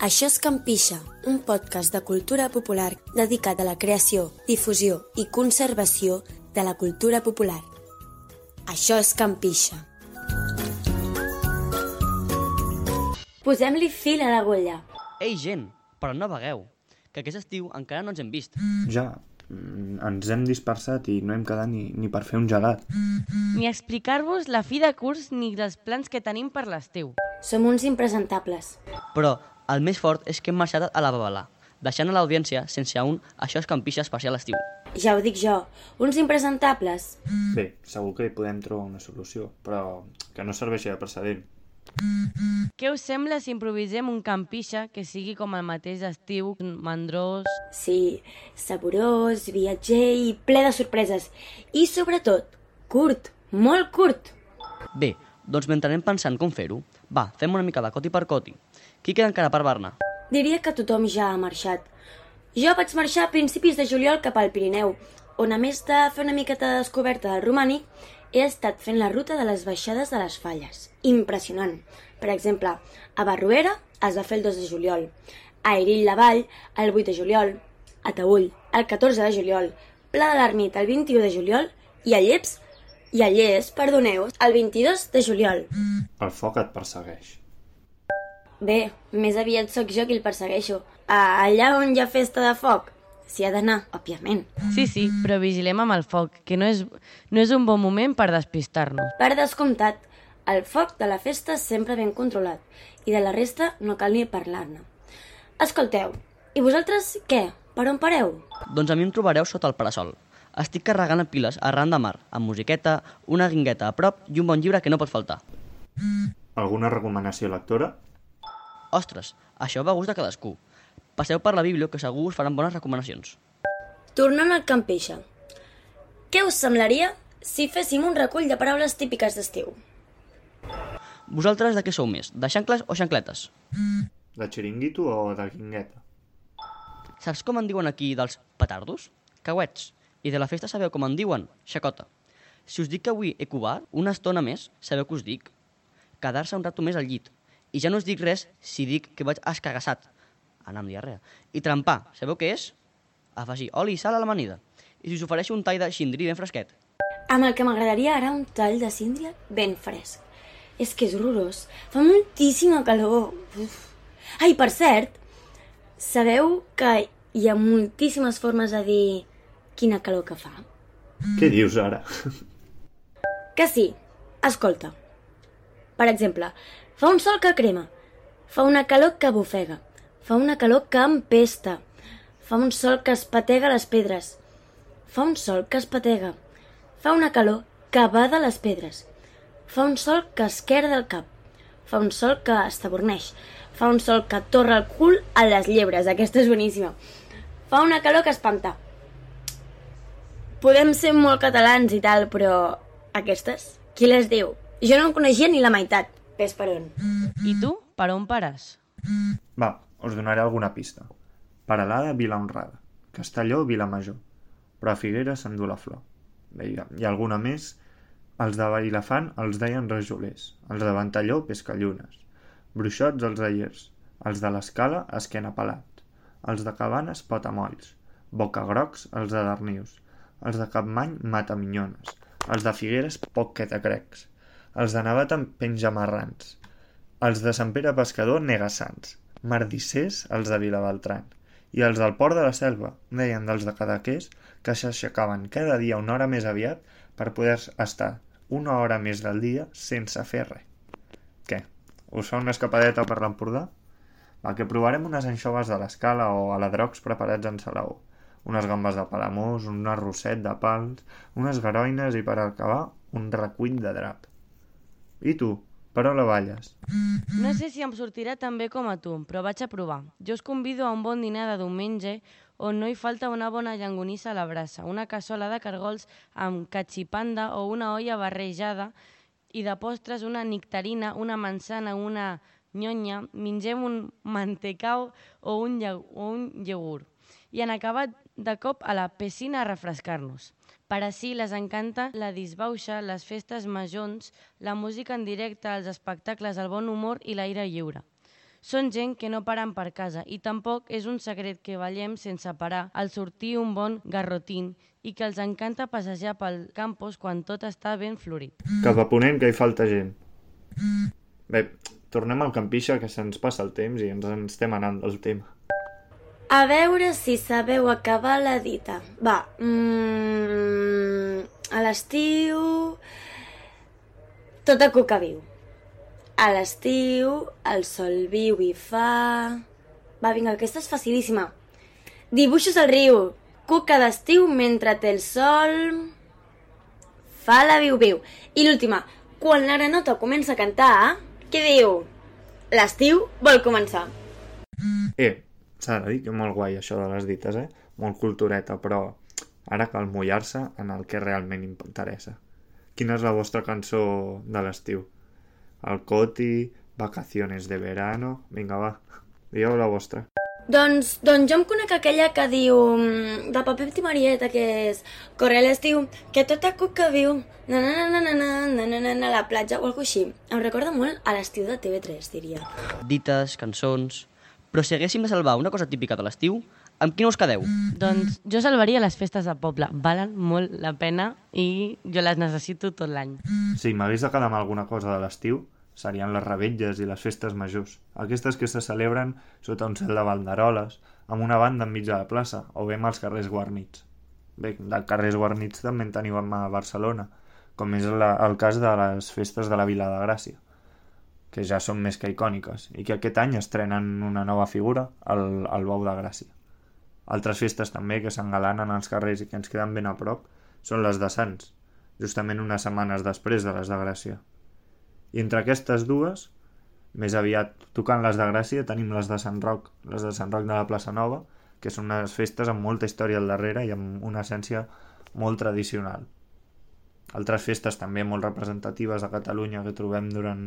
Això és Campixa, un podcast de cultura popular dedicat a la creació, difusió i conservació de la cultura popular. Això és Campixa. Posem-li fil a l'agulla. Ei, gent, però no vagueu, que aquest estiu encara no ens hem vist. Ja, mm, ens hem dispersat i no hem quedat ni, ni per fer un gelat. Ni explicar-vos la fi de curs ni els plans que tenim per l'estiu. Som uns impresentables. Però el més fort és que hem marxat a la Babalà, deixant a l'audiència sense un Això és Campixa especial estiu. Ja ho dic jo, uns impresentables. Bé, segur que hi podem trobar una solució, però que no serveixi de precedent. Què us sembla si improvisem un campixa que sigui com el mateix estiu, mandrós... Sí, saborós, viatger i ple de sorpreses. I sobretot, curt, molt curt. Bé, doncs mentre anem pensant com fer-ho, va, fem una mica de coti per coti. Qui queda encara per Barna? Diria que tothom ja ha marxat. Jo vaig marxar a principis de juliol cap al Pirineu, on a més de fer una miqueta de descoberta del romànic, he estat fent la ruta de les baixades de les falles. Impressionant. Per exemple, a Barruera es va fer el 2 de juliol, a Erill la Vall el 8 de juliol, a Taüll el 14 de juliol, Pla de l'Ermit el 21 de juliol i a Lleps i a Llers, perdoneu, el 22 de juliol. El foc et persegueix. Bé, més aviat sóc jo qui el persegueixo. A allà on hi ha festa de foc, s'hi ha d'anar, òbviament. Sí, sí, però vigilem amb el foc, que no és, no és un bon moment per despistar-nos. Per descomptat, el foc de la festa sempre ben controlat i de la resta no cal ni parlar-ne. Escolteu, i vosaltres què? Per on pareu? Doncs a mi em trobareu sota el parasol. Estic carregant piles arran de mar, amb musiqueta, una guingueta a prop i un bon llibre que no pot faltar. Alguna recomanació lectora? Ostres, això va a gust de cadascú. Passeu per la Bíblia, que segur us faran bones recomanacions. Tornant al Campixa. Què us semblaria si féssim un recull de paraules típiques d'estiu? Vosaltres de què sou més, de xancles o xancletes? De xiringuito o de guingueta? Saps com en diuen aquí dels petardos? Cauets. I de la festa sabeu com en diuen? Xacota. Si us dic que avui he covat una estona més, sabeu què us dic? Quedar-se un rato més al llit. I ja no us dic res si dic que vaig escagassat, anar amb diarrea. I trempar, sabeu què és? Afegir oli i sal a l'amanida. I si us ofereixo un tall de xindri ben fresquet. Amb el que m'agradaria ara un tall de síndria ben fresc. És que és horrorós. Fa moltíssima calor. Uf. Ai, per cert, sabeu que hi ha moltíssimes formes de dir quina calor que fa? Què dius ara? Que sí. Escolta. Per exemple, fa un sol que crema, fa una calor que bufega, fa una calor que empesta, fa un sol que espatega les pedres, fa un sol que espatega, fa una calor que bada les pedres, fa un sol que esquerda el cap, fa un sol que estaborneix, fa un sol que torra el cul a les llebres, aquesta és boníssima, fa una calor que espanta. Podem ser molt catalans i tal, però aquestes, qui les diu? Jo no en coneixia ni la meitat. Ves per on. I tu, per on pares? Va, us donaré alguna pista. Paralada, Vila Honrada. Castelló, Vila Major. Però a Figueres s'endú la flor. Bé, hi ha, hi ha alguna més? Els de Vilafant els deien rajolers. Els de Ventalló, pescallunes. Bruixots, els aiers. Els de l'Escala, esquena pelat. Els de Cabanes, potamolls. Bocagrocs, els de Darnius. Els de Capmany, mataminyones. Els de Figueres, poc que te crecs. Els de Navata, penjamarrans. Els de Sant Pere Pescador, negassants. Mardissers, els de Vilabaltran. I els del Port de la Selva, deien dels de Cadaqués, que s'aixecaven cada dia una hora més aviat per poder estar una hora més del dia sense fer res. Què? Us fa una escapadeta per l'Empordà? Va, que provarem unes anxoves de l'escala o aladrocs preparats en salaó, unes gambes de palamós, un arrosset de pals, unes garoines i per acabar un recull de drap. I tu, per on la balles? No sé si em sortirà tan bé com a tu, però vaig a provar. Jo us convido a un bon dinar de diumenge on no hi falta una bona llangonissa a la brasa, una cassola de cargols amb catxipanda o una olla barrejada i de postres una nectarina, una manzana, una nyonya, mengem un mantecau o un, o un iogurt. I en acabat de cop a la piscina a refrescar-nos. Per així les encanta la disbauxa, les festes majors, la música en directe, els espectacles, el bon humor i l'aire lliure. Són gent que no paren per casa i tampoc és un secret que ballem sense parar al sortir un bon garrotín i que els encanta passejar pel campus quan tot està ben florit. Cap a Ponent, que hi falta gent. Bé, tornem al campixa, que se'ns passa el temps i ens en estem anant del tema. A veure si sabeu acabar la dita. Va, mm, a l'estiu... Tota cuca viu. A l'estiu, el sol viu i fa... Va, vinga, aquesta és facilíssima. Dibuixos al riu. Cuca d'estiu mentre té el sol... Fa la viu-viu. I l'última. Quan la granota comença a cantar, què diu? L'estiu vol començar. Eh, s'ha de dir que molt guai això de les dites, eh? Molt cultureta, però ara cal mullar-se en el que realment interessa. Quina és la vostra cançó de l'estiu? El Coti, Vacaciones de verano... Vinga, va, digueu la vostra. Doncs, doncs jo em conec aquella que diu mm, de paper i Marieta que és Corre l'estiu, que tota cuca viu na na na na na na na na na la platja o alguna així. Em recorda molt a l'estiu de TV3, diria. Dites, cançons... Però si haguéssim de salvar una cosa típica de l'estiu, amb quina us quedeu? Doncs jo salvaria les festes de poble. Valen molt la pena i jo les necessito tot l'any. Si m'hagués de quedar amb alguna cosa de l'estiu, serien les revetlles i les festes majors. Aquestes que se celebren sota un cel de banderoles, amb una banda enmig de la plaça, o bé amb els carrers guarnits. Bé, de carrers guarnits també en tenim a Barcelona, com és la, el cas de les festes de la Vila de Gràcia, que ja són més que icòniques, i que aquest any estrenen una nova figura, el, el Bou de Gràcia. Altres festes també que s'engalanen als carrers i que ens queden ben a prop són les de Sants, justament unes setmanes després de les de Gràcia. I entre aquestes dues, més aviat tocant les de Gràcia, tenim les de Sant Roc, les de Sant Roc de la Plaça Nova, que són unes festes amb molta història al darrere i amb una essència molt tradicional. Altres festes també molt representatives de Catalunya que trobem durant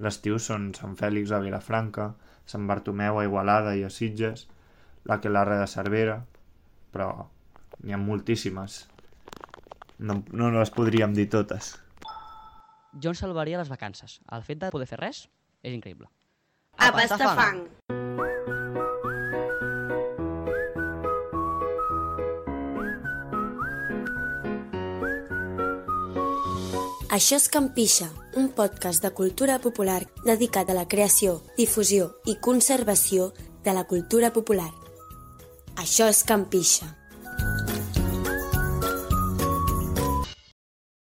l'estiu són Sant Fèlix a Vilafranca, Sant Bartomeu a Igualada i a Sitges, la Quelarre de Cervera, però n'hi ha moltíssimes. No, no les podríem dir totes. Jo en salvaria les vacances. El fet de poder fer res és increïble. A pasta fang! Això és Campixa, un podcast de cultura popular dedicat a la creació, difusió i conservació de la cultura popular. Això és Campixa.